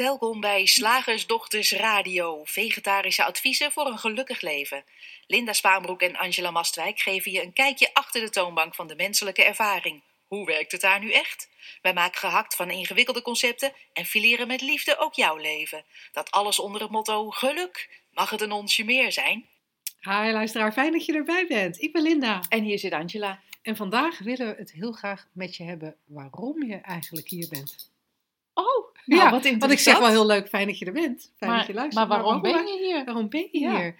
Welkom bij Slagersdochters Radio, vegetarische adviezen voor een gelukkig leven. Linda Spaanbroek en Angela Mastwijk geven je een kijkje achter de toonbank van de menselijke ervaring. Hoe werkt het daar nu echt? Wij maken gehakt van ingewikkelde concepten en fileren met liefde ook jouw leven. Dat alles onder het motto geluk. Mag het een onsje meer zijn? Hi luisteraar, fijn dat je erbij bent. Ik ben Linda. En hier zit Angela. En vandaag willen we het heel graag met je hebben waarom je eigenlijk hier bent. Oh, nou, ja, wat want ik zeg wel heel leuk, fijn dat je er bent. Fijn Maar, dat je luistert. maar waarom ben je hier? Waarom ben je Ja. hier?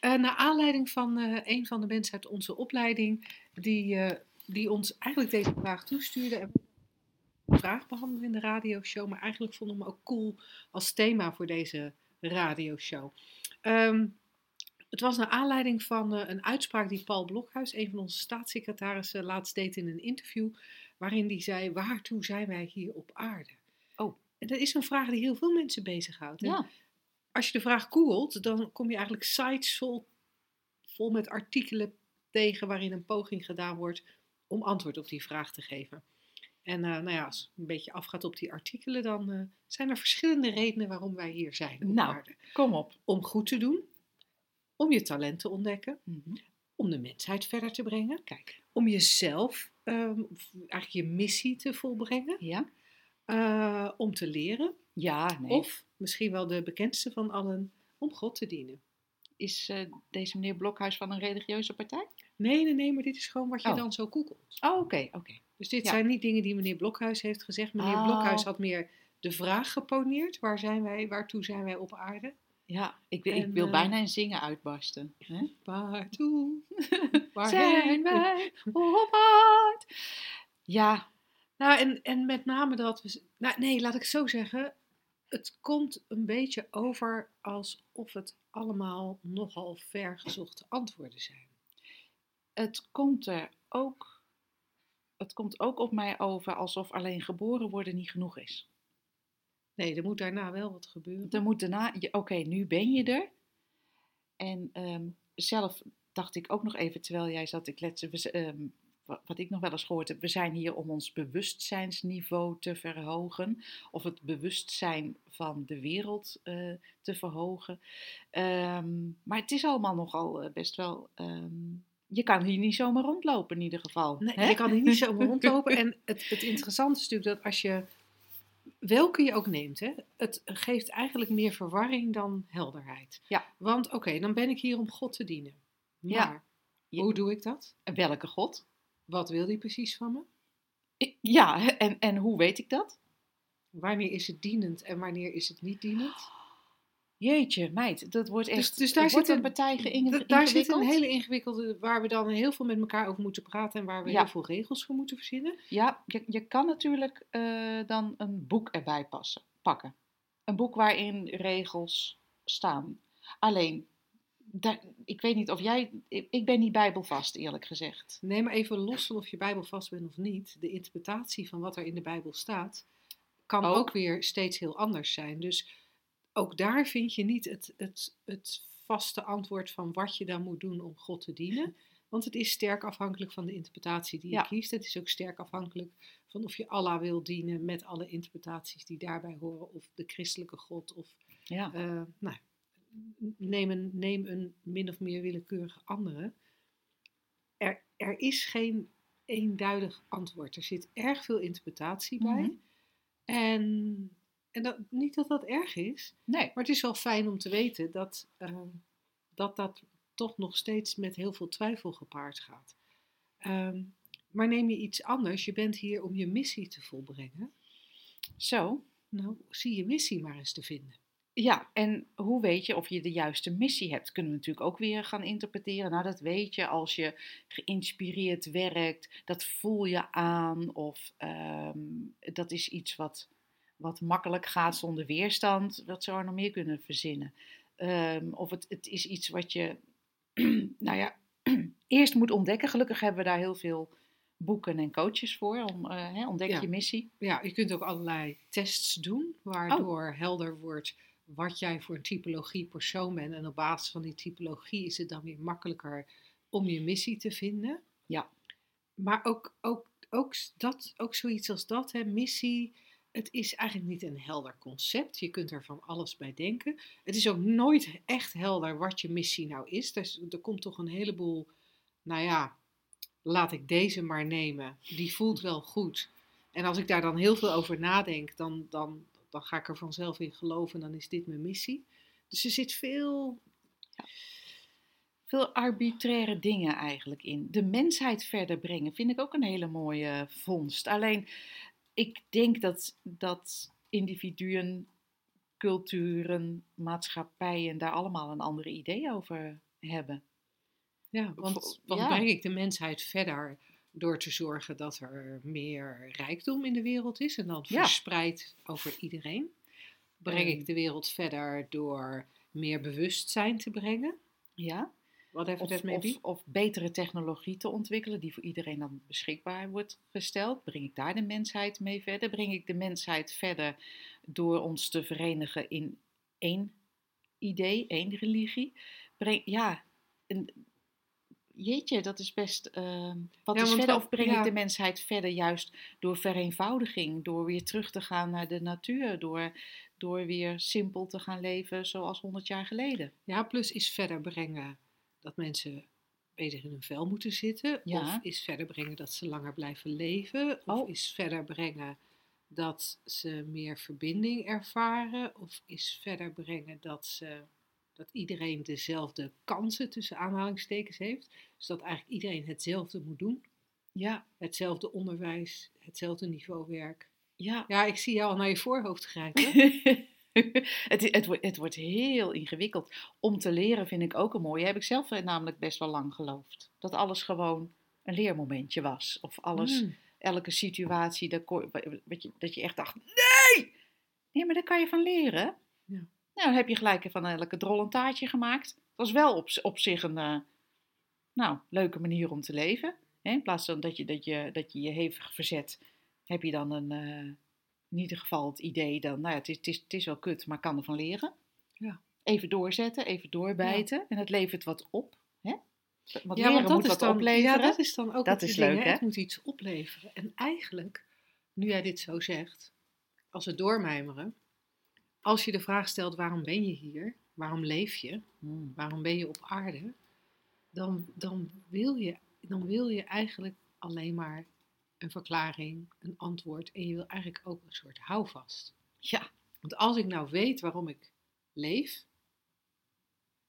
Eh, naar aanleiding van eh, een van de mensen uit onze opleiding, die, eh, die ons eigenlijk deze vraag toestuurde. En een vraag behandelen in de radioshow, maar eigenlijk vonden we hem ook cool als thema voor deze radioshow. Ehm het was naar aanleiding van een uitspraak die Paul Blokhuis, een van onze staatssecretarissen, laatst deed in een interview, waarin die zei, waartoe zijn wij hier op aarde? En dat is een vraag die heel veel mensen bezighoudt. Ja, als je de vraag googelt, dan kom je eigenlijk sites vol, vol met artikelen tegen waarin een poging gedaan wordt om antwoord op die vraag te geven. En eh, nou ja, als je een beetje afgaat op die artikelen, dan eh, zijn er verschillende redenen waarom wij hier zijn op Nou. aarde. kom op. Om goed te doen, om je talent te ontdekken, Mhm. om de mensheid verder te brengen, Kijk, om jezelf, ehm, eigenlijk je missie te volbrengen, ja? Eh, om te leren, Ja, nee. of misschien wel de bekendste van allen, om God te dienen. is eh, deze meneer Blokhuis van een religieuze partij? Nee, nee, nee, maar dit is gewoon wat je Oh. dan zo googelt. Oh, oké, oké. Dus dit Ja. zijn niet dingen die meneer Blokhuis heeft gezegd. Meneer Oh. Blokhuis had meer de vraag geponeerd. Waar zijn wij, waartoe zijn wij op aarde? Ja, ik, wil- ik wil eh, bijna in zingen uitbarsten. Hè? Waartoe? Waar Zijn wij op aard? Ja, Nou, en, en met name dat we... Nou, nee, laat ik het zo zeggen. Het komt een beetje over alsof het allemaal nogal vergezochte antwoorden zijn. het komt er ook, het komt ook op mij over alsof alleen geboren worden niet genoeg is. Nee, er moet daarna wel wat gebeuren. Er moet daarna, oké, nu ben je er. En ehm, zelf dacht ik ook nog even, terwijl jij zat, ik let, we z- ehm, wa- wat ik nog wel eens gehoord heb, we zijn hier om ons bewustzijnsniveau te verhogen. Of het bewustzijn van de wereld eh, te verhogen. Ehm, maar het is allemaal nogal eh, best wel. ehm, je kan hier niet zomaar rondlopen in ieder geval. Nee, hè? je kan hier niet zomaar rondlopen. En het, het interessante is natuurlijk dat als je, welke je ook neemt, hè, het geeft eigenlijk meer verwarring dan helderheid. Ja. Want oké, dan ben ik hier om God te dienen. Maar Ja. Hoe doe ik dat? Welke God? Wat wil die precies van me? Ja, en, en hoe weet ik dat? Wanneer is het dienend en wanneer is het niet dienend? Jeetje, meid, dat wordt echt. Dus- dus daar zit een partij geïnge- D- Daar zit een ingewikkeld. hele ingewikkelde, waar we dan heel veel met elkaar over moeten praten en waar we Ja. heel veel regels voor moeten verzinnen. Ja, je, je kan natuurlijk eh, dan een boek erbij passen, pakken. Een boek waarin regels staan. Alleen, daar, ik weet niet of jij. Ik, ben niet bijbelvast, eerlijk gezegd. Nee, maar even los van of je Bijbel vast bent of niet. De interpretatie van wat er in de Bijbel staat, kan Ook. ook, weer steeds heel anders zijn. Dus ook daar vind je niet het, het, het vaste antwoord van wat je dan moet doen om God te dienen. Want het is sterk afhankelijk van de interpretatie die je Ja. kiest. Het is ook sterk afhankelijk van of je Allah wil dienen met alle interpretaties die daarbij horen. Of de christelijke God. Of Ja, eh, nou, neem, een, neem een min of meer willekeurige andere. Er, er is geen eenduidig antwoord. Er zit erg veel interpretatie bij. Mhm. En, en dat, niet dat dat erg is, nee. maar het is wel fijn om te weten dat eh, dat, dat toch nog steeds met heel veel twijfel gepaard gaat. Ehm, maar neem je iets anders, je bent hier om je missie te volbrengen. Zo. Nou, zie je missie maar eens te vinden. Ja, en hoe weet je of je de juiste missie hebt? Kunnen we natuurlijk ook weer gaan interpreteren. Nou, dat weet je als je geïnspireerd werkt. Dat voel je aan. Of ehm, dat is iets wat, wat makkelijk gaat zonder weerstand. Wat zou er nog meer kunnen verzinnen? Ehm, of het, het is iets wat je, nou ja, eerst moet ontdekken. Gelukkig hebben we daar heel veel boeken en coaches voor. Om, eh, ontdek Ja. je missie. Ja, je kunt ook allerlei tests doen, waardoor helder wordt wat jij voor een typologie persoon bent. En op basis van die typologie is het dan weer makkelijker om je missie te vinden. Ja. Maar ook, ook, ook, dat, ook zoiets als dat, hè, missie. het is eigenlijk niet een helder concept. Je kunt er van alles bij denken. Het is ook nooit echt helder wat je missie nou is. Dus er komt toch een heleboel, nou ja, laat ik deze maar nemen. Die voelt wel goed. En als ik daar dan heel veel over nadenk, dan, dan, dan ga ik er vanzelf in geloven en dan is dit mijn missie. Dus er zit veel. Veel arbitraire dingen eigenlijk in. De mensheid verder brengen vind ik ook een hele mooie vondst. Alleen, ik denk dat, dat individuen, culturen, maatschappijen daar allemaal een andere idee over hebben. Ja, want, want Ja. breng ik de mensheid verder door te zorgen dat er meer rijkdom in de wereld is en dan Ja. verspreid over iedereen? Breng Ehm. ik de wereld verder door meer bewustzijn te brengen? Ja? Whatever Of, that may of, of betere technologie te ontwikkelen die voor iedereen dan beschikbaar wordt gesteld. Breng ik daar de mensheid mee verder? Breng ik de mensheid verder door ons te verenigen in één idee, één religie? Breng, ja, en, jeetje, dat is best. ehm, wat Ja, is verder? Of breng ja. ik de mensheid verder juist door vereenvoudiging, door weer terug te gaan naar de natuur, door, door weer simpel te gaan leven zoals 100 jaar geleden? Ja, plus is verder brengen dat mensen beter in hun vel moeten zitten. Ja. Of is verder brengen dat ze langer blijven leven. Of Oh. is verder brengen dat ze meer verbinding ervaren. Of is verder brengen dat, ze, dat iedereen dezelfde kansen tussen aanhalingstekens heeft. Dus dat eigenlijk iedereen hetzelfde moet doen. Ja, Hetzelfde onderwijs, hetzelfde niveau werk. ja. Ja, ik zie jou al naar je voorhoofd grijpen. het, het, wordt, het wordt heel ingewikkeld. Om te leren vind ik ook een mooie. Heb ik zelf namelijk best wel lang geloofd. Dat alles gewoon een leermomentje was. Of alles, Mm. elke situatie, dat, dat je echt dacht, nee! Nee, maar daar kan je van leren. Nou, dan heb je gelijk van elke drol een taartje gemaakt. Dat was wel op, op zich een eh, nou, leuke manier om te leven. Hè? In plaats van dat je, dat, je, dat je je hevig verzet, heb je dan een, eh, in ieder geval het idee dan, nou ja, het is, het is, het is wel kut, maar ik kan ervan leren. Ja. Even doorzetten, even doorbijten. En het levert wat op. Hè? Want Ja, leren want dat moet is wat dan, opleveren. Ja, dat is dan ook Dat het is ding, leuk, hè? Het moet iets opleveren. En eigenlijk, nu jij dit zo zegt, als we doormijmeren, als je de vraag stelt waarom ben je hier, waarom leef je, Hmm. waarom ben je op aarde, dan, dan, wil, je, dan wil je eigenlijk alleen maar een verklaring, een antwoord en je wil eigenlijk ook een soort houvast. Ja, Want als ik nou weet waarom ik leef,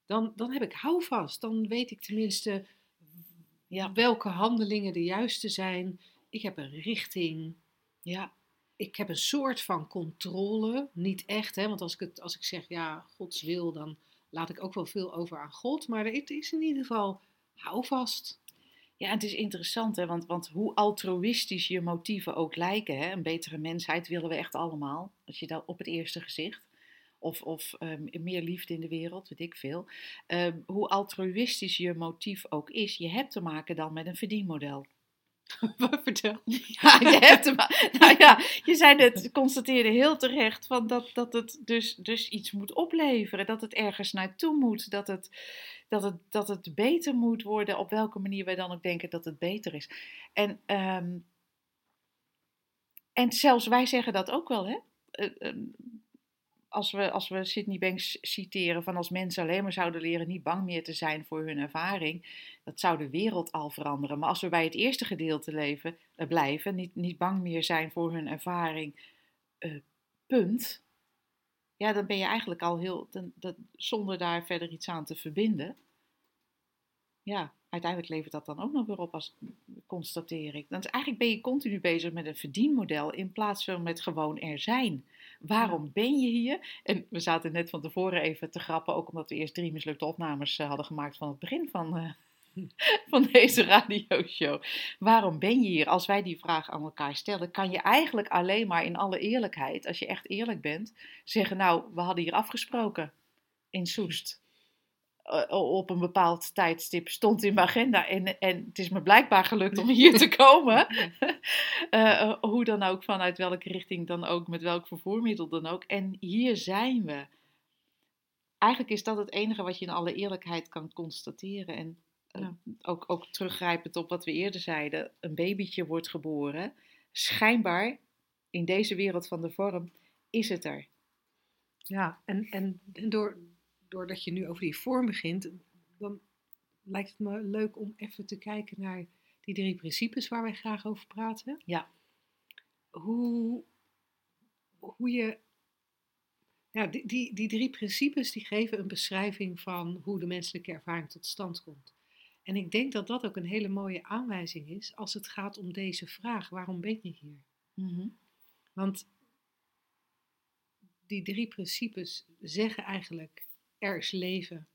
dan, dan heb ik houvast. Dan weet ik tenminste Ja. welke handelingen de juiste zijn. Ik heb een richting. ja, Ik heb een soort van controle. Niet echt, hè? want als ik, het, als ik zeg ja, Gods wil, dan laat ik ook wel veel over aan God. Maar het is in ieder geval houvast. Ja, en het is interessant, hè, want, want hoe altruïstisch je motieven ook lijken, hè, een betere mensheid willen we echt allemaal, als je dat op het eerste gezicht, of, of ehm, meer liefde in de wereld, weet ik veel. Ehm, hoe altruïstisch je motief ook is, je hebt te maken dan met een verdienmodel. Vertel. Ja, je hebt te ma- nou ja, je zei net, constateerde heel terecht van dat, dat het dus, dus iets moet opleveren, dat het ergens naartoe moet, dat het, dat, het, dat het beter moet worden, op welke manier wij dan ook denken dat het beter is. En, ehm, en zelfs wij zeggen dat ook wel, hè? Eh, ehm, als we, als we Sydney Banks citeren van als mensen alleen maar zouden leren niet bang meer te zijn voor hun ervaring, dat zou de wereld al veranderen. Maar als we bij het eerste gedeelte leven, eh, blijven, niet, niet bang meer zijn voor hun ervaring, eh, punt. Ja, dan ben je eigenlijk al heel, dan, zonder daar verder iets aan te verbinden. Ja, uiteindelijk levert dat dan ook nog weer op als constateer ik. Dan is eigenlijk ben je continu bezig met een verdienmodel in plaats van met gewoon er zijn. Waarom ben je hier? En we zaten net van tevoren even te grappen, ook omdat we eerst drie mislukte opnames eh, hadden gemaakt van het begin van, eh, van deze radioshow. Waarom ben je hier? Als wij die vraag aan elkaar stellen, kan je eigenlijk alleen maar in alle eerlijkheid, als je echt eerlijk bent, zeggen: Nou, we hadden hier afgesproken in Soest. Eh, op een bepaald tijdstip stond in mijn agenda. En, en het is me blijkbaar gelukt om hier te komen. Eh, eh, hoe dan ook, vanuit welke richting dan ook, met welk vervoermiddel dan ook. En hier zijn we. Eigenlijk is dat het enige wat je in alle eerlijkheid kan constateren. En ook, ook teruggrijpend op wat we eerder zeiden: een babytje wordt geboren. Schijnbaar in deze wereld van de vorm is het er. Ja, en, en door, doordat je nu over die vorm begint, dan lijkt het me leuk om even te kijken naar die drie principes waar wij graag over praten. Ja. Hoe, hoe je. Ja, die, die, die drie principes die geven een beschrijving van hoe de menselijke ervaring tot stand komt. En ik denk dat dat ook een hele mooie aanwijzing is als het gaat om deze vraag: waarom ben je hier? Mhm. Want die drie principes zeggen eigenlijk: er is leven.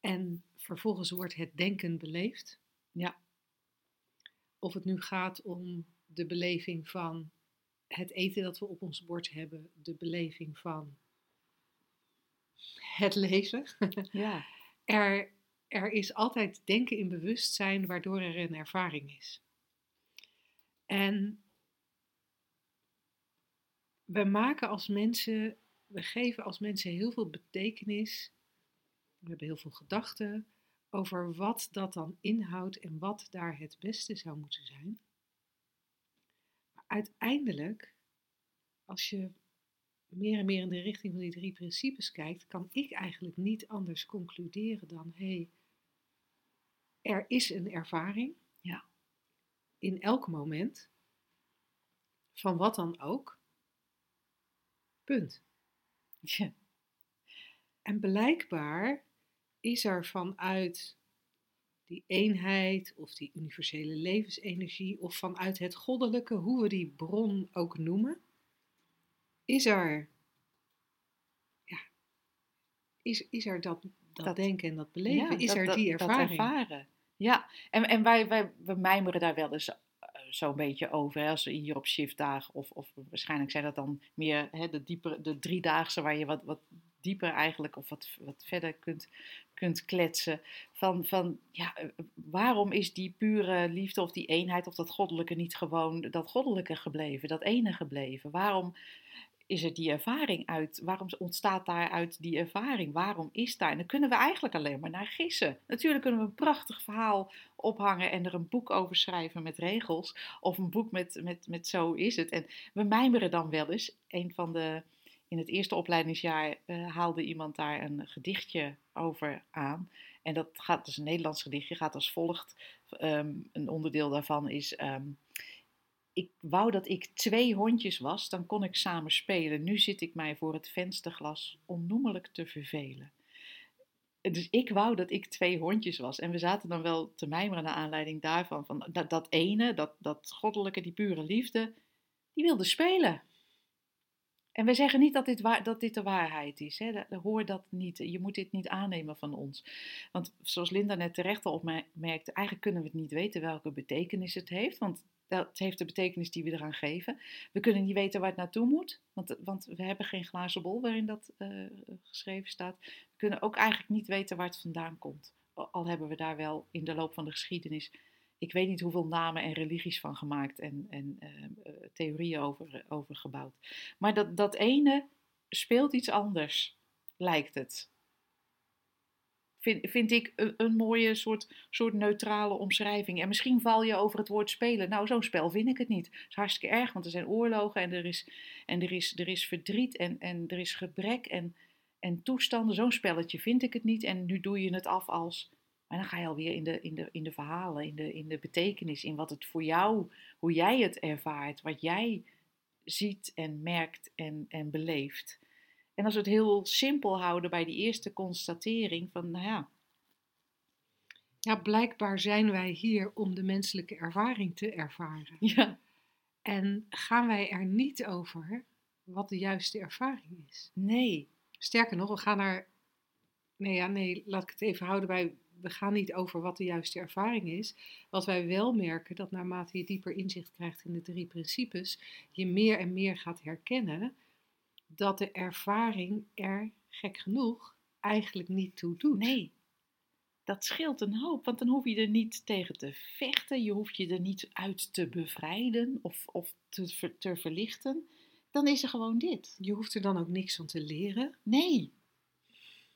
En vervolgens wordt het denken beleefd. Ja. Of het nu gaat om de beleving van het eten dat we op ons bord hebben, de beleving van het leven. Ja. Er, er is altijd denken in bewustzijn waardoor er een ervaring is. En we maken als mensen, we geven als mensen heel veel betekenis. We hebben heel veel gedachten over wat dat dan inhoudt en wat daar het beste zou moeten zijn. Maar uiteindelijk, als je meer en meer in de richting van die drie principes kijkt, kan ik eigenlijk niet anders concluderen dan: hé, hey, er is een ervaring. Ja. In elk moment. Van wat dan ook. Punt. Ja. En blijkbaar is er vanuit die eenheid of die universele levensenergie of vanuit het goddelijke, hoe we die bron ook noemen, is er, ja, is, is er dat, dat, Dat- denken en dat beleven, Ja, is dat- er die dat ervaring. ervaren. Ja, en, en wij, wij we mijmeren daar wel eens zo'n beetje over. Als we hier op shiftdagen, of, of waarschijnlijk zijn dat dan meer hè, de, diepere, de driedaagse waar je wat, wat dieper eigenlijk of wat, wat verder kunt, kunt kletsen. Van, van ja, eh, waarom is die pure liefde of die eenheid of dat goddelijke niet gewoon dat goddelijke gebleven, dat ene gebleven? Waarom is er die ervaring uit? Waarom ontstaat daaruit die ervaring? Waarom is daar? En dan kunnen we eigenlijk alleen maar naar gissen. Natuurlijk kunnen we een prachtig verhaal ophangen en er een boek over schrijven met regels. Of een boek met, met, met zo is het. En we mijmeren dan wel eens. Een van de, in het eerste opleidingsjaar eh, haalde iemand daar een gedichtje over aan. En dat gaat, is een Nederlands gedichtje, gaat als volgt. Ehm, een onderdeel daarvan is. ehm, ik wou dat ik twee hondjes was, dan kon ik samen spelen. Nu zit ik mij voor het vensterglas onnoemelijk te vervelen. Dus ik wou dat ik twee hondjes was. En we zaten dan wel te mijmeren naar aanleiding daarvan. Van dat, dat ene, dat, dat goddelijke, die pure liefde, die wilde spelen. En wij zeggen niet dat dit, waar, dat dit de waarheid is. Hè. Hoor dat niet. Je moet dit niet aannemen van ons. Want zoals Linda net terecht al opmerkte, eigenlijk kunnen we het niet weten welke betekenis het heeft. Want dat heeft de betekenis die we eraan geven. We kunnen niet weten waar het naartoe moet, want, want we hebben geen glazen bol waarin dat eh, geschreven staat. We kunnen ook eigenlijk niet weten waar het vandaan komt. Al hebben we daar wel in de loop van de geschiedenis, ik weet niet hoeveel namen en religies van gemaakt en, en eh, eh, theorieën over, over gebouwd. Maar dat, dat ene speelt iets anders, lijkt het. Vind, vind ik een, een mooie soort, soort neutrale omschrijving. En misschien val je over het woord spelen. Nou, zo'n spel vind ik het niet. Het is hartstikke erg, want er zijn oorlogen en er is, en er is, er is verdriet en, en er is gebrek en, en toestanden. Zo'n spelletje vind ik het niet. En nu doe je het af als. Maar dan ga je alweer in de, in de, in de verhalen, in de, in de betekenis, in wat het voor jou, hoe jij het ervaart, wat jij ziet en merkt en, en beleeft. En als we het heel simpel houden bij die eerste constatering van, nou ja, Ja, blijkbaar zijn wij hier om de menselijke ervaring te ervaren. ja, En gaan wij er niet over wat de juiste ervaring is. nee, Sterker nog, we gaan er. Nee, ja, nee, laat ik het even houden bij. We gaan niet over wat de juiste ervaring is. Wat wij wel merken, dat naarmate je dieper inzicht krijgt in de drie principes, je meer en meer gaat herkennen dat de ervaring er, gek genoeg, eigenlijk niet toe doet. nee. Dat scheelt een hoop, want dan hoef je er niet tegen te vechten, je hoeft je er niet uit te bevrijden of, of te, te verlichten. Dan is er gewoon dit. Je hoeft er dan ook niks van te leren. Nee,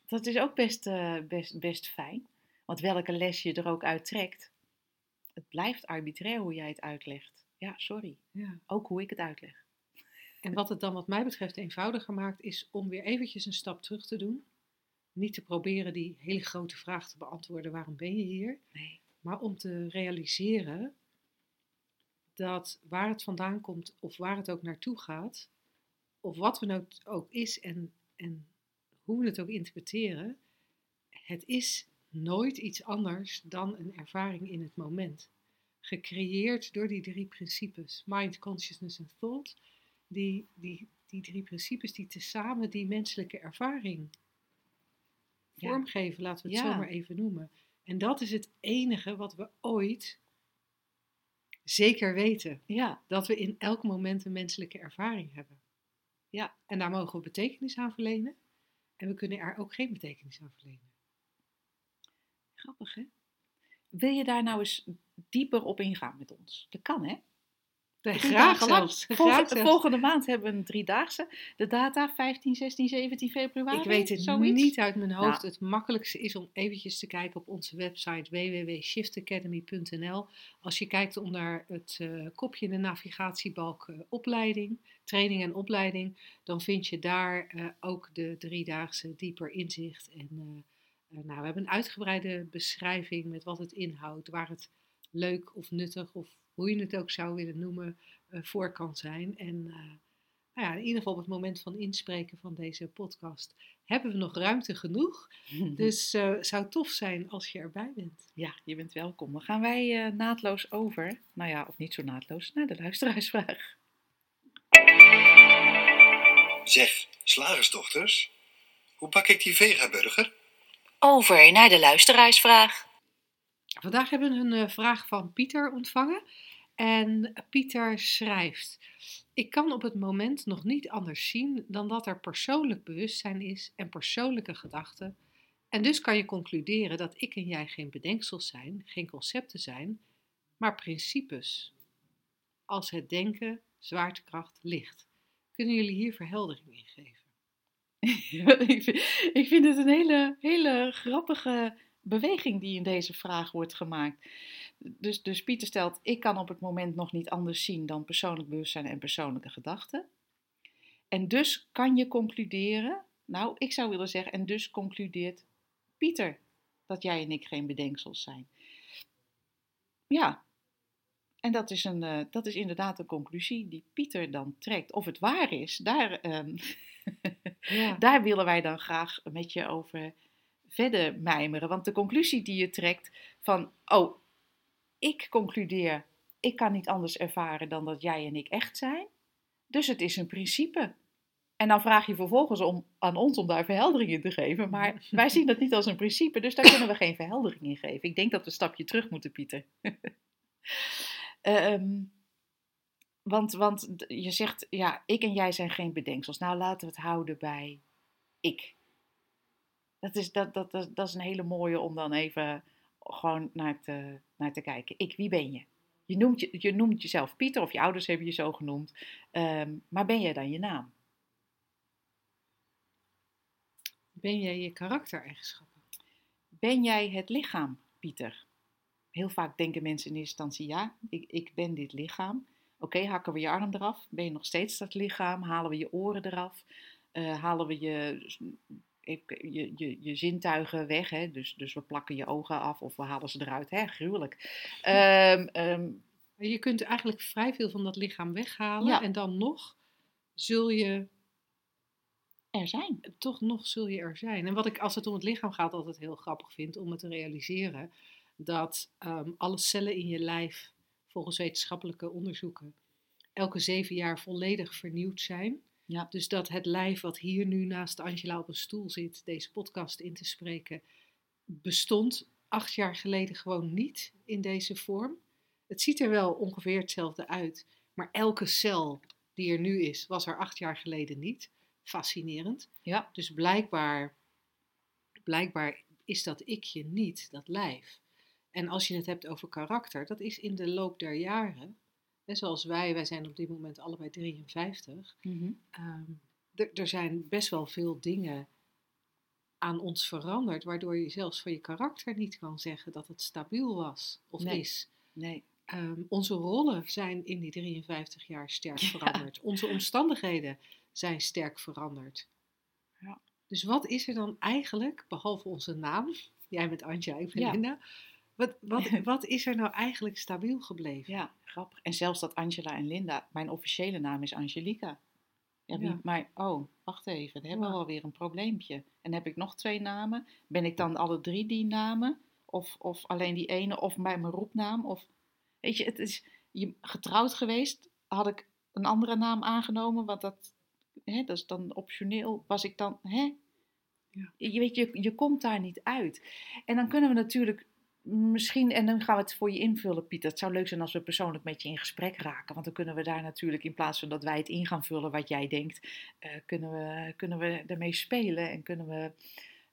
dat is ook best, eh, best, best fijn. Want welke les je er ook uit trekt, het blijft arbitrair hoe jij het uitlegt. Ja, sorry. Ja. Ook hoe ik het uitleg. En wat het dan wat mij betreft eenvoudiger maakt, is om weer eventjes een stap terug te doen. Niet te proberen die hele grote vraag te beantwoorden, waarom ben je hier? Nee. Maar om te realiseren dat waar het vandaan komt of waar het ook naartoe gaat, of wat er nou ook is en, en hoe we het ook interpreteren, het is nooit iets anders dan een ervaring in het moment. Gecreëerd door die drie principes, mind, consciousness en thought, die, die, die drie principes die tezamen die menselijke ervaring Ja. vormgeven, laten we het Ja. zo maar even noemen. En dat is het enige wat we ooit zeker weten. Ja, Dat we in elk moment een menselijke ervaring hebben. Ja. En daar mogen we betekenis aan verlenen. En we kunnen er ook geen betekenis aan verlenen. Grappig hè? Wil je daar nou eens dieper op ingaan met ons? Dat kan hè? Drie graag zelfs. Volgende, Graag volgende maand hebben we een driedaagse. De data 15, 16, 17 februari. Ik weet het zoiets. niet uit mijn hoofd. Nou. Het makkelijkste is om eventjes te kijken op onze website www.shiftacademy.nl. Als je kijkt onder het eh, kopje in de navigatiebalk eh, opleiding, training en opleiding, dan vind je daar eh, ook de driedaagse dieper inzicht. En nou, we hebben een uitgebreide beschrijving met wat het inhoudt, waar het leuk of nuttig of hoe je het ook zou willen noemen, eh, voor kan zijn. En eh, nou ja, in ieder geval op het moment van inspreken van deze podcast hebben we nog ruimte genoeg. Dus het zou tof zijn als je erbij bent. Ja, je bent welkom. Dan gaan wij eh, naadloos over, nou ja, of niet zo naadloos, naar de luisteraarsvraag. Zeg, slagersdochters, hoe bak ik die vegaburger? Over naar de luisteraarsvraag. Vandaag hebben we een eh, vraag van Pieter ontvangen. En Pieter schrijft: Ik kan op het moment nog niet anders zien dan dat er persoonlijk bewustzijn is en persoonlijke gedachten. En dus kan je concluderen dat ik en jij geen bedenksels zijn, geen concepten zijn, maar principes. Als het denken, zwaartekracht, licht. Kunnen jullie hier verheldering in geven? ik, vind, het een hele, hele grappige beweging die in deze vraag wordt gemaakt. Dus, dus Pieter stelt, ik kan op het moment nog niet anders zien dan persoonlijk bewustzijn en persoonlijke gedachten. En dus kan je concluderen, nou ik zou willen zeggen, en dus concludeert Pieter dat jij en ik geen bedenksels zijn. Ja, en dat is, een, eh, dat is inderdaad een conclusie die Pieter dan trekt. Of het waar is, daar, ehm, Ja. daar willen wij dan graag met je over verder mijmeren. Want de conclusie die je trekt van, oh, ik concludeer, ik kan niet anders ervaren dan dat jij en ik echt zijn. Dus het is een principe. En dan vraag je vervolgens om, aan ons om daar verheldering in te geven. Maar wij zien dat niet als een principe, dus daar kunnen we geen verheldering in geven. Ik denk dat we een stapje terug moeten, Pieter. Ehm, want, want je zegt, ja, ik en jij zijn geen bedenksels. Nou, laten we het houden bij ik. Dat is, dat, dat, dat, dat is een hele mooie om dan even gewoon naar te, naar te kijken. Ik, wie ben je? Je noemt, je, je noemt jezelf Pieter, of je ouders hebben je zo genoemd. Ehm, maar ben jij dan je naam? Ben jij je karaktereigenschappen? Ben jij het lichaam, Pieter? Heel vaak denken mensen in eerste instantie, ja, ik, ik ben dit lichaam. Oké, hakken we je arm eraf? Ben je nog steeds dat lichaam? Halen we je oren eraf? Eh, halen we je, je, je, je zintuigen weg? Hè? Dus, dus we plakken je ogen af of we halen ze eruit. Hè? Gruwelijk. Ehm, ehm, Je kunt eigenlijk vrij veel van dat lichaam weghalen. Ja. En dan nog zul je er zijn. toch nog zul je er zijn. En wat ik, als het om het lichaam gaat, altijd heel grappig vind om het te realiseren, dat ehm, alle cellen in je lijf, volgens wetenschappelijke onderzoeken, elke zeven jaar volledig vernieuwd zijn. Ja. Dus dat het lijf wat hier nu naast Angela op een stoel zit, deze podcast in te spreken, bestond acht jaar geleden gewoon niet in deze vorm. Het ziet er wel ongeveer hetzelfde uit, maar elke cel die er nu is, was er acht jaar geleden niet. Fascinerend. Ja. Dus blijkbaar, blijkbaar is dat ikje niet, dat lijf. En als je het hebt over karakter, dat is in de loop der jaren, en zoals wij, wij zijn op dit moment allebei 53, Mhm. ehm, er- er zijn best wel veel dingen aan ons veranderd, waardoor je zelfs van je karakter niet kan zeggen dat het stabiel was of Nee. is. Nee. Ehm, onze rollen zijn in die 53 jaar sterk veranderd. Onze omstandigheden zijn sterk veranderd. Ja. Dus wat is er dan eigenlijk, behalve onze naam, jij bent Antja, ik ben Ja. Linda, wat, wat, wat is er nou eigenlijk stabiel gebleven? Ja, grappig. En zelfs dat Angela en Linda, mijn officiële naam is Angelica. Ja, wie- Ja. Maar, oh, wacht even, dan hebben we alweer een probleempje. En heb ik nog twee namen? Ben ik dan alle drie die namen? Of, of alleen die ene, of bij mijn roepnaam? Of, weet je, het is je, getrouwd geweest, had ik een andere naam aangenomen, want dat, hè, dat is dan optioneel. Was ik dan, hè? Ja. Je weet, je, je komt daar niet uit. En dan kunnen we natuurlijk misschien, en dan gaan we het voor je invullen, Pieter. Het zou leuk zijn als we persoonlijk met je in gesprek raken. Want dan kunnen we daar natuurlijk, in plaats van dat wij het in gaan vullen wat jij denkt, eh, kunnen, we, kunnen we ermee spelen en kunnen we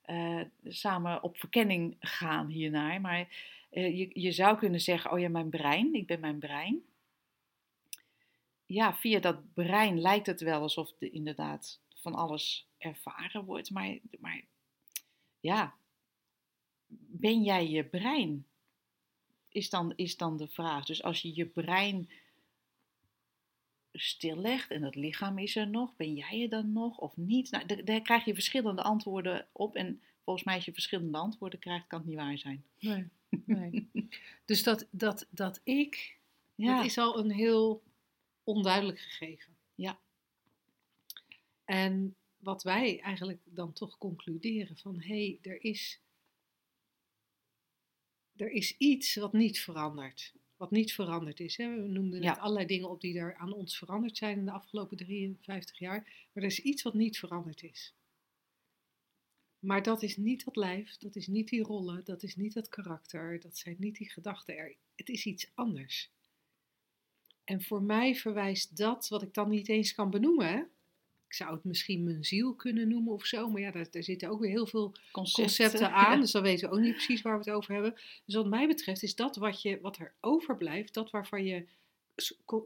eh, samen op verkenning gaan hiernaar. Maar eh, je, je zou kunnen zeggen, oh ja, mijn brein, ik ben mijn brein. Ja, via dat brein lijkt het wel alsof er inderdaad van alles ervaren wordt. Maar, maar ja, ben jij je brein? Is dan, is dan de vraag. Dus als je je brein stillegt en het lichaam is er nog, ben jij er dan nog of niet? Nou, daar, daar krijg je verschillende antwoorden op. En volgens mij, als je verschillende antwoorden krijgt, kan het niet waar zijn. Nee, nee. dus dat, dat, dat ik, Ja, dat is al een heel onduidelijk gegeven. Ja. En wat wij eigenlijk dan toch concluderen van, hé, hey, er is, er is iets wat niet verandert. Wat niet veranderd is. Hè? We noemden Ja. net allerlei dingen op die er aan ons veranderd zijn in de afgelopen 53 jaar. Maar er is iets wat niet veranderd is. Maar dat is niet dat lijf, dat is niet die rollen, dat is niet dat karakter, dat zijn niet die gedachten. Er, het is iets anders. En voor mij verwijst dat, wat ik dan niet eens kan benoemen. Ik zou het misschien mijn ziel kunnen noemen of zo, maar ja, daar, daar zitten ook weer heel veel concepten aan. Dus dan weten we ook niet precies waar we het over hebben. Dus wat mij betreft is dat wat, je, wat er overblijft, dat waarvan je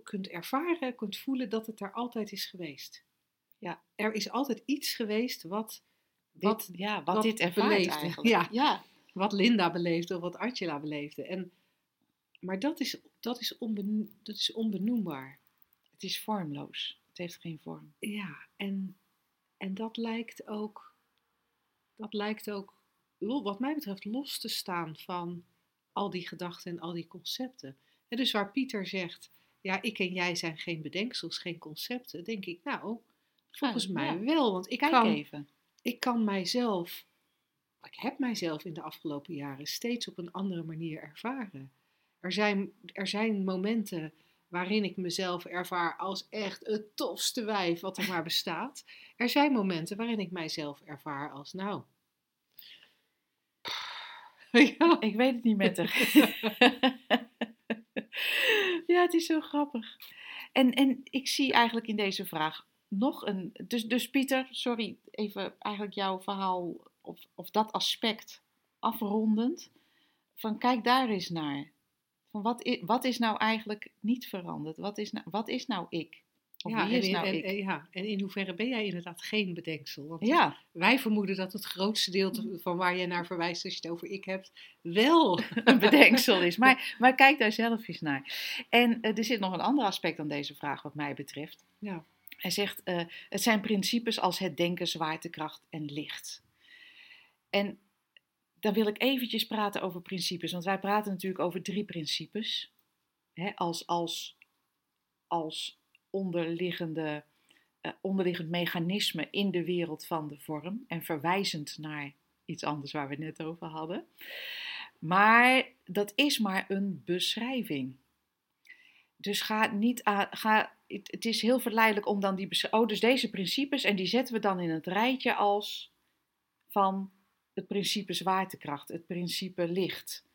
kunt ervaren, kunt voelen dat het er altijd is geweest. Ja. Er is altijd iets geweest wat, Dit, wat, ja, wat, wat dit ervaart beleefde. eigenlijk. Ja. ja. wat Linda beleefde of wat Angela beleefde. En, maar dat is, dat, is onbeno- dat is onbenoembaar. Het is vormloos. Het heeft geen vorm. Ja, en, en dat lijkt ook, dat lijkt ook, wat mij betreft, los te staan van al die gedachten en al die concepten. En dus waar Pieter zegt, ja, ik en jij zijn geen bedenksels, geen concepten, denk ik, nou, volgens Ja, mij ja. wel. Want ik Kijk kan, even. ik kan mijzelf, ik heb mijzelf in de afgelopen jaren steeds op een andere manier ervaren. Er zijn, er zijn momenten waarin ik mezelf ervaar als echt het tofste wijf wat er maar bestaat. Er zijn momenten waarin ik mijzelf ervaar als, nou. Ja. Ik weet het niet met haar. ja, het is zo grappig. En, en ik zie eigenlijk in deze vraag nog een. Dus, dus Pieter, sorry, even eigenlijk jouw verhaal of, of dat aspect afrondend. Van kijk daar eens naar. Van wat, is, wat is nou eigenlijk niet veranderd? Wat is nou, wat is nou ik? Of Ja, wie en is in, nou en, ik? en- ja, en in hoeverre ben jij inderdaad geen bedenksel? Want ja, wij vermoeden dat het grootste deel van waar je naar verwijst als je het over ik hebt, wel. een bedenksel is. Maar, maar kijk daar zelf eens naar. En eh, er zit nog een ander aspect aan deze vraag wat mij betreft. Ja. Hij zegt, eh, het zijn principes als het denken, zwaartekracht en licht. En dan wil ik eventjes praten over principes, want wij praten natuurlijk over drie principes. Hè, als, als, als onderliggende, eh, onderliggend mechanisme in de wereld van de vorm en verwijzend naar iets anders waar we het net over hadden. Maar dat is maar een beschrijving. Dus ga niet aan. Ga, het, is heel verleidelijk om dan die. Oh, dus deze principes. En die zetten we dan in het rijtje als. van het principe zwaartekracht, het principe licht.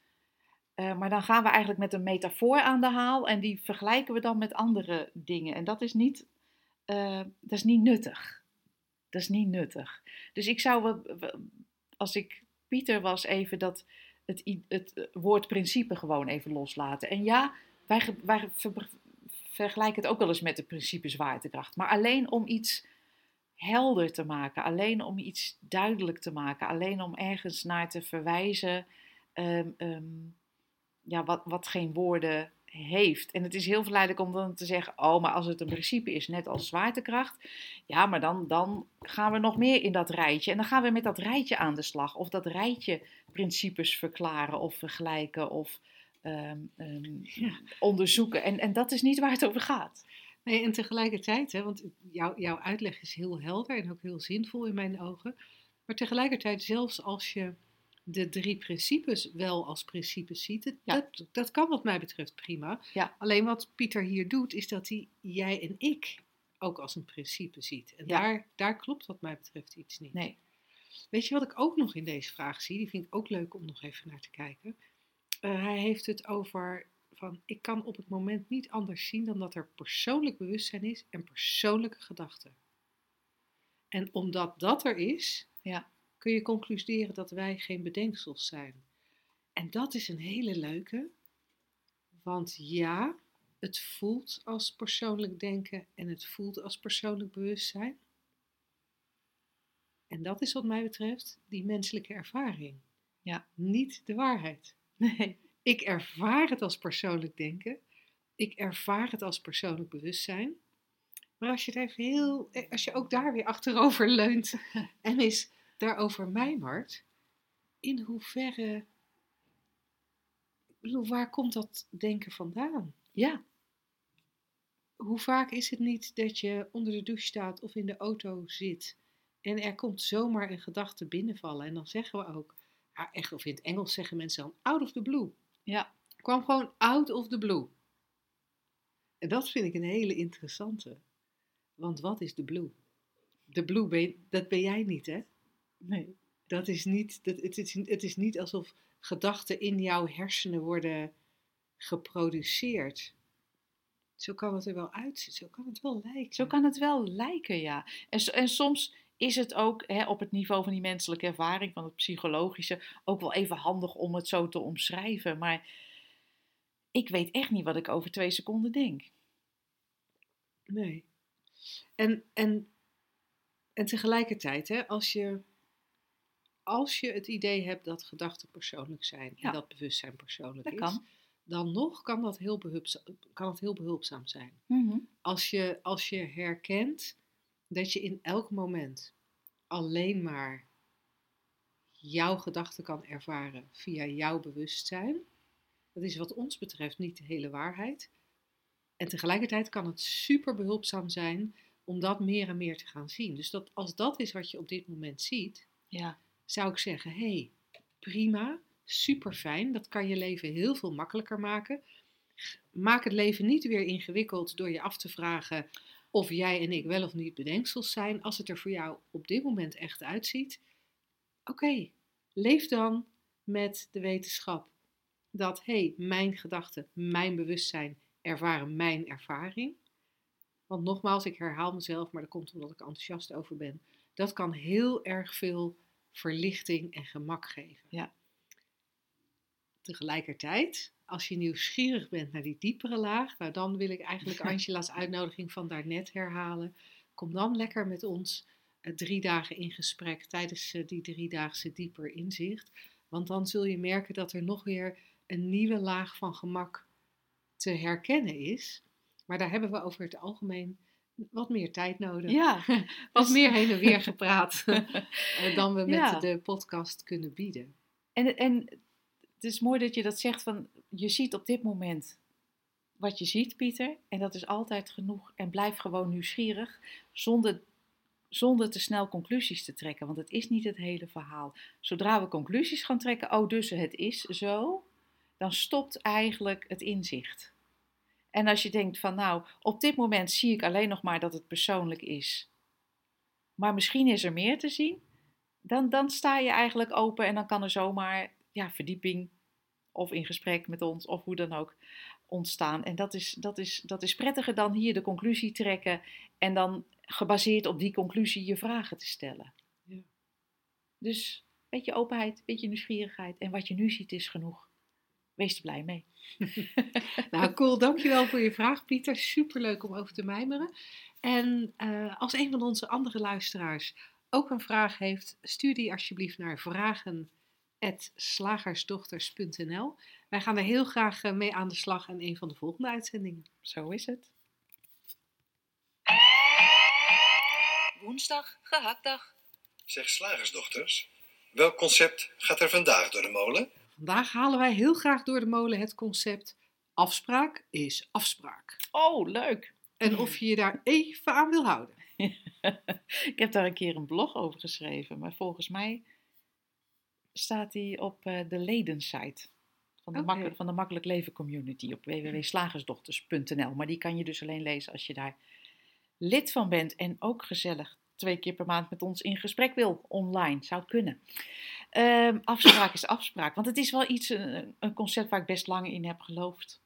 Eh, maar dan gaan we eigenlijk met een metafoor aan de haal. en die vergelijken we dan met andere dingen. En dat is niet. eh, dat is niet nuttig. Dat is niet nuttig. Dus ik zou. als ik Pieter was, even dat. Het, het woord principe gewoon even loslaten. En ja, wij, ge- wij ver- vergelijken het ook wel eens met het principe zwaartekracht. Maar alleen om iets helder te maken, alleen om iets duidelijk te maken, alleen om ergens naar te verwijzen, ehm, ehm, ja, wat, wat geen woorden heeft. En het is heel verleidelijk om dan te zeggen: Oh, maar als het een principe is, net als zwaartekracht. Ja, maar dan, dan gaan we nog meer in dat rijtje. En dan gaan we met dat rijtje aan de slag. Of dat rijtje principes verklaren of vergelijken of ehm, Ja. onderzoeken. En, en dat is niet waar het over gaat. Nee, en tegelijkertijd, hè, want jouw jouw uitleg is heel helder en ook heel zinvol in mijn ogen. Maar tegelijkertijd, zelfs als je de drie principes wel als principes ziet, Ja. dat, dat kan wat mij betreft prima. Ja. Alleen wat Pieter hier doet, is dat hij jij en ik ook als een principe ziet. En Ja. daar, daar klopt wat mij betreft iets niet. Nee. Weet je wat ik ook nog in deze vraag zie? Die vind ik ook leuk om nog even naar te kijken. Eh, hij heeft het over van ik kan op het moment niet anders zien dan dat er persoonlijk bewustzijn is en persoonlijke gedachten. En omdat dat er is, Ja. kun je concluderen dat wij geen bedenksels zijn. En dat is een hele leuke, want ja, het voelt als persoonlijk denken en het voelt als persoonlijk bewustzijn. En dat is wat mij betreft die menselijke ervaring. Ja. Niet de waarheid. Nee. Ik ervaar het als persoonlijk denken. Ik ervaar het als persoonlijk bewustzijn. Maar als je het even heel, eh, als je ook daar weer achterover leunt en eens daarover mijmert, in hoeverre, bedoel, waar komt dat denken vandaan? Ja. Hoe vaak is het niet dat je onder de douche staat of in de auto zit en er komt zomaar een gedachte binnenvallen en dan zeggen we ook, ja, echt, of in het Engels zeggen mensen dan out of the blue. Ja. kwam gewoon out of the blue. En dat vind ik een hele interessante. Want wat is de blue? De blue, ben je- dat ben jij niet, hè? Nee. Dat is niet, dat, het, is, het is niet alsof gedachten in jouw hersenen worden geproduceerd. Zo kan het er wel uitzien, zo kan het wel lijken. Zo kan het wel lijken, ja. En, en soms is het ook hè, op het niveau van die menselijke ervaring, van het psychologische, ook wel even handig om het zo te omschrijven. Maar ik weet echt niet wat ik over twee seconden denk. Nee. En, en, en tegelijkertijd, hè, als, je, als je het idee hebt dat gedachten persoonlijk zijn Ja. en dat bewustzijn persoonlijk Dat is, kan. dan nog kan dat heel behulpzaam, kan het heel behulpzaam zijn. Mhm. Als je, als je herkent dat je in elk moment alleen maar jouw gedachten kan ervaren via jouw bewustzijn, dat is wat ons betreft niet de hele waarheid. En tegelijkertijd kan het super behulpzaam zijn om dat meer en meer te gaan zien. Dus dat, als dat is wat je op dit moment ziet, Ja. zou ik zeggen: hé, hey, prima, super fijn. Dat kan je leven heel veel makkelijker maken. Maak het leven niet weer ingewikkeld door je af te vragen of jij en ik wel of niet bedenksels zijn. Als het er voor jou op dit moment echt uitziet, oké, leef dan met de wetenschap dat hé, hey, mijn gedachten, mijn bewustzijn ervaren mijn ervaring. Want nogmaals, ik herhaal mezelf, maar dat komt omdat ik enthousiast over ben. Dat kan heel erg veel verlichting en gemak geven. Ja. Tegelijkertijd, als je nieuwsgierig bent naar die diepere laag, nou dan wil ik eigenlijk Angela's uitnodiging van daarnet herhalen. Kom dan lekker met ons eh, drie dagen in gesprek tijdens eh, die driedaagse dieper inzicht. Want dan zul je merken dat er nog weer een nieuwe laag van gemak te herkennen is. Maar daar hebben we over het algemeen wat meer tijd nodig. Ja. Wat Dus- meer heen en weer gepraat eh, dan we met Ja. de podcast kunnen bieden. En, en het is mooi dat je dat zegt van je ziet op dit moment wat je ziet, Pieter. En dat is altijd genoeg. En blijf gewoon nieuwsgierig zonder, zonder te snel conclusies te trekken. Want het is niet het hele verhaal. Zodra we conclusies gaan trekken, oh dus het is zo, dan stopt eigenlijk het inzicht. En als je denkt van nou, op dit moment zie ik alleen nog maar dat het persoonlijk is. Maar misschien is er meer te zien. Dan, dan sta je eigenlijk open en dan kan er zomaar ja, verdieping of in gesprek met ons of hoe dan ook ontstaan. En dat is, dat, is, dat is prettiger dan hier de conclusie trekken en dan gebaseerd op die conclusie je vragen te stellen. Ja. Dus beetje openheid, beetje nieuwsgierigheid en wat je nu ziet is genoeg. Wees er blij mee. Nou, cool. Dankjewel voor je vraag, Pieter. Superleuk om over te mijmeren. En eh, als een van onze andere luisteraars ook een vraag heeft, stuur die alsjeblieft naar vragen slagersdochters.nl. wij gaan er heel graag eh, mee aan de slag in een van de volgende uitzendingen. Zo is het. Woensdag, gehaktdag. Zeg slagersdochters, welk concept gaat er vandaag door de molen? Vandaag halen wij heel graag door de molen het concept afspraak is afspraak. Oh, leuk. En of je je daar even aan wil houden. ik heb daar een keer een blog over geschreven, maar volgens mij staat die op eh, de ledensite van de, makkelijk, van de Makkelijk Leven Community op www.slagersdochters.nl. Maar die kan je dus alleen lezen als je daar lid van bent en ook gezellig twee keer per maand met ons in gesprek wil online. Zou kunnen. Ehm, afspraak is afspraak, want het is wel iets, een, een concept waar ik best lang in heb geloofd.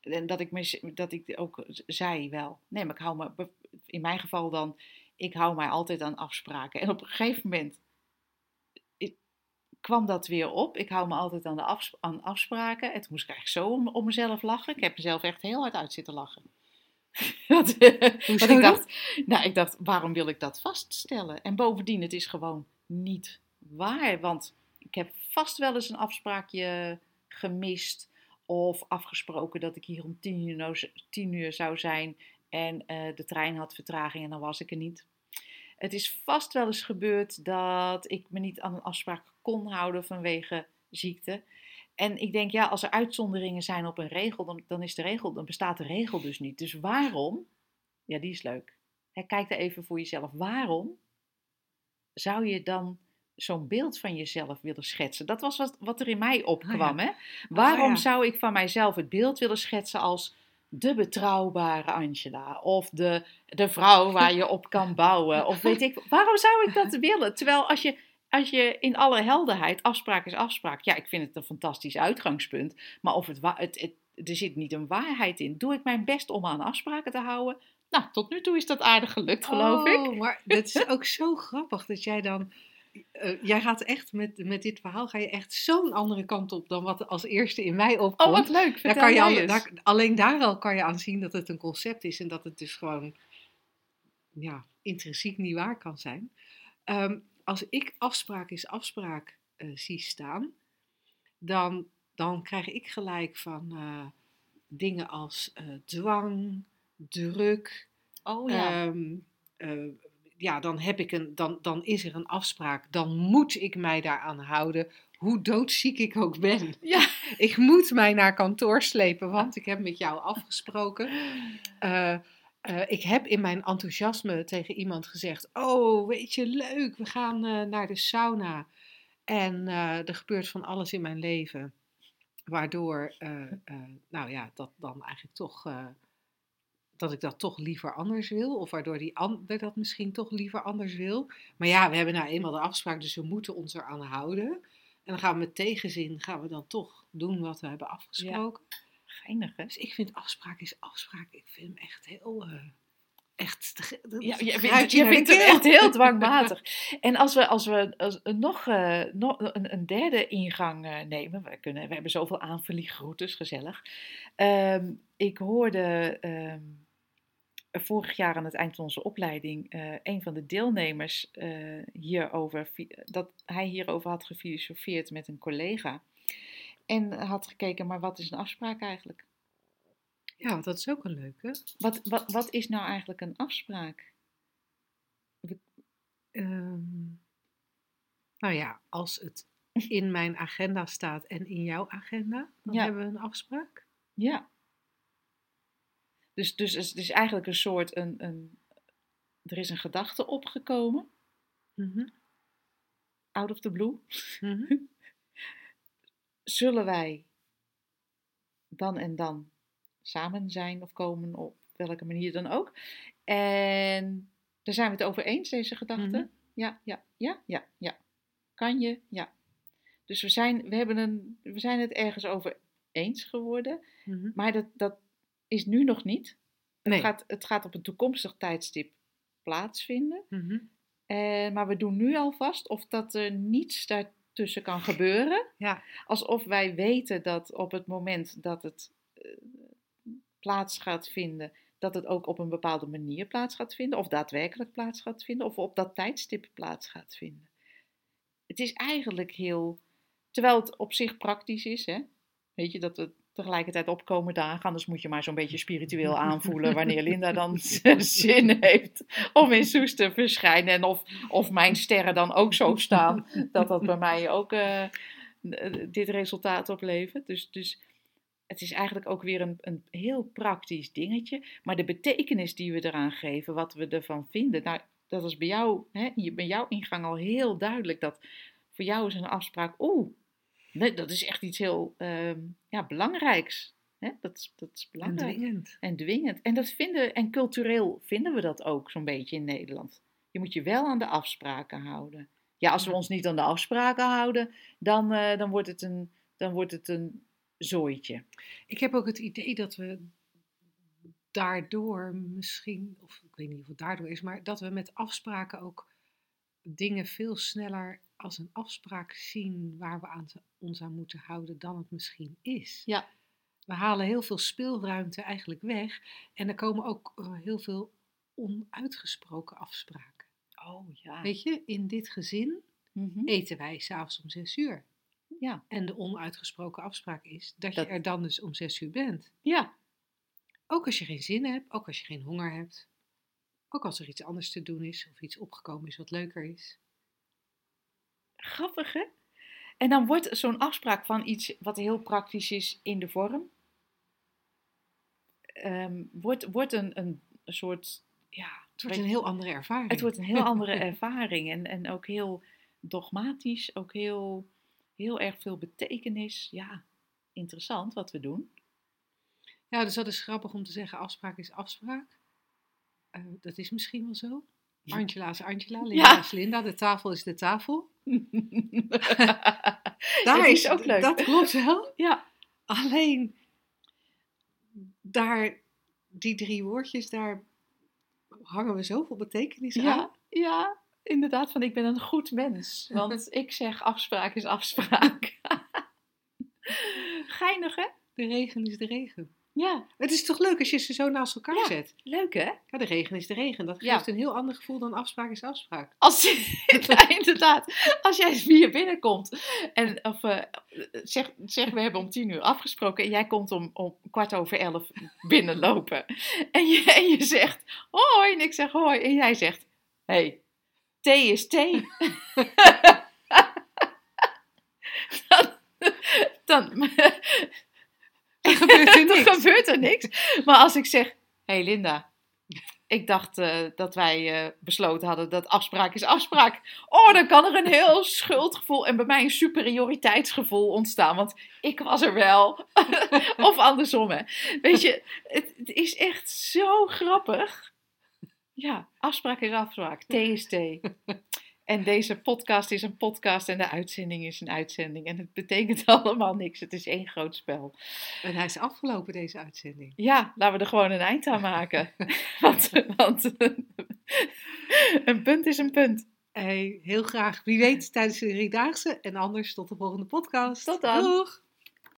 En dat ik, me, dat ik ook zei wel. Nee, maar ik hou me, in mijn geval dan, ik hou mij altijd aan afspraken. En op een gegeven moment kwam dat weer op. Ik hou me altijd aan, de afs- aan afspraken. En toen moest ik eigenlijk zo om, om mezelf lachen. Ik heb mezelf echt heel hard uit zitten lachen. Hoezo ik dacht, nou, ik dacht, waarom wil ik dat vaststellen? En bovendien, het is gewoon niet waar. Want ik heb vast wel eens een afspraakje gemist. Of afgesproken dat ik hier om tien uur, nou- tien uur zou zijn. En eh, de trein had vertraging en dan was ik er niet. Het is vast wel eens gebeurd dat ik me niet aan een afspraak kon houden vanwege ziekte. En ik denk, ja, als er uitzonderingen zijn op een regel, dan, dan is de regel, dan bestaat de regel dus niet. Dus waarom? Ja, die is leuk. Kijk er even voor jezelf. Waarom zou je dan zo'n beeld van jezelf willen schetsen? Dat was wat, wat er in mij opkwam. hè? Waarom ja. zou ik van mijzelf het beeld willen schetsen als de betrouwbare Angela? Of de, de vrouw waar je op kan bouwen? Of weet ik, waarom zou ik dat willen? Terwijl als je, als je in alle helderheid, afspraak is afspraak. Ja, ik vind het een fantastisch uitgangspunt. Maar of het, het, het, er zit niet een waarheid in. Doe ik mijn best om aan afspraken te houden? Nou, tot nu toe is dat aardig gelukt, geloof ik. Oh, maar het is ook zo grappig dat jij dan... eh, jij gaat echt met, met dit verhaal ga je echt zo'n andere kant op dan wat als eerste in mij opkomt. Oh, wat leuk. Daar kan je al, daar, alleen daar al kan je aan zien dat het een concept is en dat het dus gewoon ja, intrinsiek niet waar kan zijn. Ehm, als ik afspraak is afspraak eh, zie staan, dan, dan krijg ik gelijk van eh, dingen als eh, dwang, druk. Oh ja. ehm, eh, ja, dan, heb ik een, dan, dan is er een afspraak. Dan moet ik mij daaraan houden, hoe doodziek ik ook ben. ja. Ik moet mij naar kantoor slepen, want ik heb met jou afgesproken. Eh, ik heb in mijn enthousiasme tegen iemand gezegd: Oh, weet je, leuk, we gaan eh, naar de sauna. En eh, er gebeurt van alles in mijn leven, waardoor, eh, nou ja, dat dan eigenlijk toch. dat ik dat toch liever anders wil, of waardoor die ander dat misschien toch liever anders wil. Maar ja, we hebben nou eenmaal de afspraak, dus we moeten ons eraan houden. En dan gaan we met tegenzin, gaan we dan toch doen wat we hebben afgesproken. Geinig, hè? Dus ik vind afspraak is afspraak. Ik vind hem echt heel. eh, echt. Ja, je vindt, je vindt het echt heel dwangmatig. En als we, als we als, eh, nog, eh, nog een, een derde ingang nemen, we, kunnen, we hebben zoveel aanvliegroutes, gezellig. Ehm, ik hoorde ehm, vorig jaar aan het eind van onze opleiding een van de deelnemers hierover, dat hij hierover had gefilosofeerd met een collega. En had gekeken, maar wat is een afspraak eigenlijk? Ja, dat is ook een leuke. Wat, wat, wat is nou eigenlijk een afspraak? Ehm, nou ja, als het in mijn agenda staat en in jouw agenda, dan Ja. hebben we een afspraak. Ja. Dus, dus het is eigenlijk een soort, een, een, er is een gedachte opgekomen, Mhm, out of the blue. mhm. Zullen wij dan en dan samen zijn of komen, op welke manier dan ook. En daar zijn we het over eens, deze gedachte. Mhm. Ja, ja, ja, ja, ja. Kan je? Ja. Dus we zijn, we, hebben een, we zijn het ergens over eens geworden, mhm. maar dat, dat is nu nog niet. Nee. Het, gaat, het gaat op een toekomstig tijdstip plaatsvinden. Mhm. Maar we doen nu alvast of dat er niets daartussen kan gebeuren. Ja. Alsof wij weten dat op het moment dat het eh, plaats gaat vinden, dat het ook op een bepaalde manier plaats gaat vinden. Of daadwerkelijk plaats gaat vinden. Of op dat tijdstip plaats gaat vinden. Het is eigenlijk heel. Terwijl het op zich praktisch is, hè? Weet je, dat we tegelijkertijd opkomen dagen. Anders moet je maar zo'n beetje spiritueel aanvoelen wanneer Linda dan zin heeft om in Soes te verschijnen. En of, of mijn sterren dan ook zo staan, dat dat bij mij ook eh, dit resultaat oplevert. Dus, dus het is eigenlijk ook weer een, een heel praktisch dingetje. Maar de betekenis die we eraan geven, wat we ervan vinden, nou, dat is bij jou, hè, bij jouw ingang al heel duidelijk. Dat voor jou is een afspraak, oeh, nee, dat is echt iets heel ehm, ja, belangrijks. Hè? Dat, is- dat is En belangrijk. dwingend. En dwingend. En, dat vinden, en cultureel vinden we dat ook zo'n beetje in Nederland. Je moet je wel aan de afspraken houden. Ja, als we ons niet aan de afspraken houden, dan, eh, dan, wordt, het een, dan wordt het een zooitje. Ik heb ook het idee dat we daardoor misschien, of ik weet niet of het daardoor is, maar dat we met afspraken ook dingen veel sneller als een afspraak zien waar we aan ons aan moeten houden dan het misschien is. Ja. We halen heel veel speelruimte eigenlijk weg en er komen ook eh, heel veel onuitgesproken afspraken. Oh ja. Weet je, in dit gezin Mhm. eten wij s'avonds om zes uur. Ja. En de onuitgesproken afspraak is dat, Dat- je er dan dus om zes uur bent. ja. Ook als je geen zin hebt, ook als je geen honger hebt. Ook als er iets anders te doen is of iets opgekomen is wat leuker is. Grappig hè? En dan wordt zo'n afspraak van iets wat heel praktisch is in de vorm, ehm, wordt, wordt een, een soort, ja, Het wordt een heel andere ervaring. het wordt een heel andere ervaring en, en ook heel dogmatisch, ook heel, heel erg veel betekenis. Ja, interessant wat we doen. Ja, dus dat is grappig om te zeggen, afspraak is afspraak. Eh, dat is misschien wel zo. Angela is Angela, Linda Ja. is Linda, de tafel is de tafel. dat is ook leuk. Dat klopt wel. Ja, Alleen, daar, die drie woordjes, daar hangen we zoveel betekenis aan. ja, ja, inderdaad, van ik ben een goed mens. Want ik zeg afspraak is afspraak. Geinig hè? De regen is de regen. Ja, Het is toch leuk als je ze zo naast elkaar Ja. zet? leuk hè? Ja, de regen is de regen. Dat Ja. geeft een heel ander gevoel dan afspraak is afspraak. Als, ja, inderdaad, als jij hier binnenkomt en of, eh, zeg, zeg, we hebben om tien uur afgesproken en jij komt om, om kwart over elf binnenlopen. En je, en je zegt hoi en ik zeg hoi en jij zegt hey, thee is thee. dan, dan, Dan gebeurt er niks. gebeurt er niks. Maar als ik zeg, hé hey Linda, ik dacht eh, dat wij eh, besloten hadden dat afspraak is afspraak. Oh, dan kan er een heel schuldgevoel en bij mij een superioriteitsgevoel ontstaan. Want ik was er wel. of andersom, hè. Weet je, het, het is echt zo grappig. Ja, afspraak is afspraak. Thee is thee. En deze podcast is een podcast en de uitzending is een uitzending. En het betekent allemaal niks. Het is één groot spel. En hij is afgelopen, deze uitzending. Ja, laten we er gewoon een eind aan maken. want, want een punt is een punt. Hey, heel graag. Wie weet tijdens de driedaagse. En anders tot de volgende podcast. Tot dan. Doeg!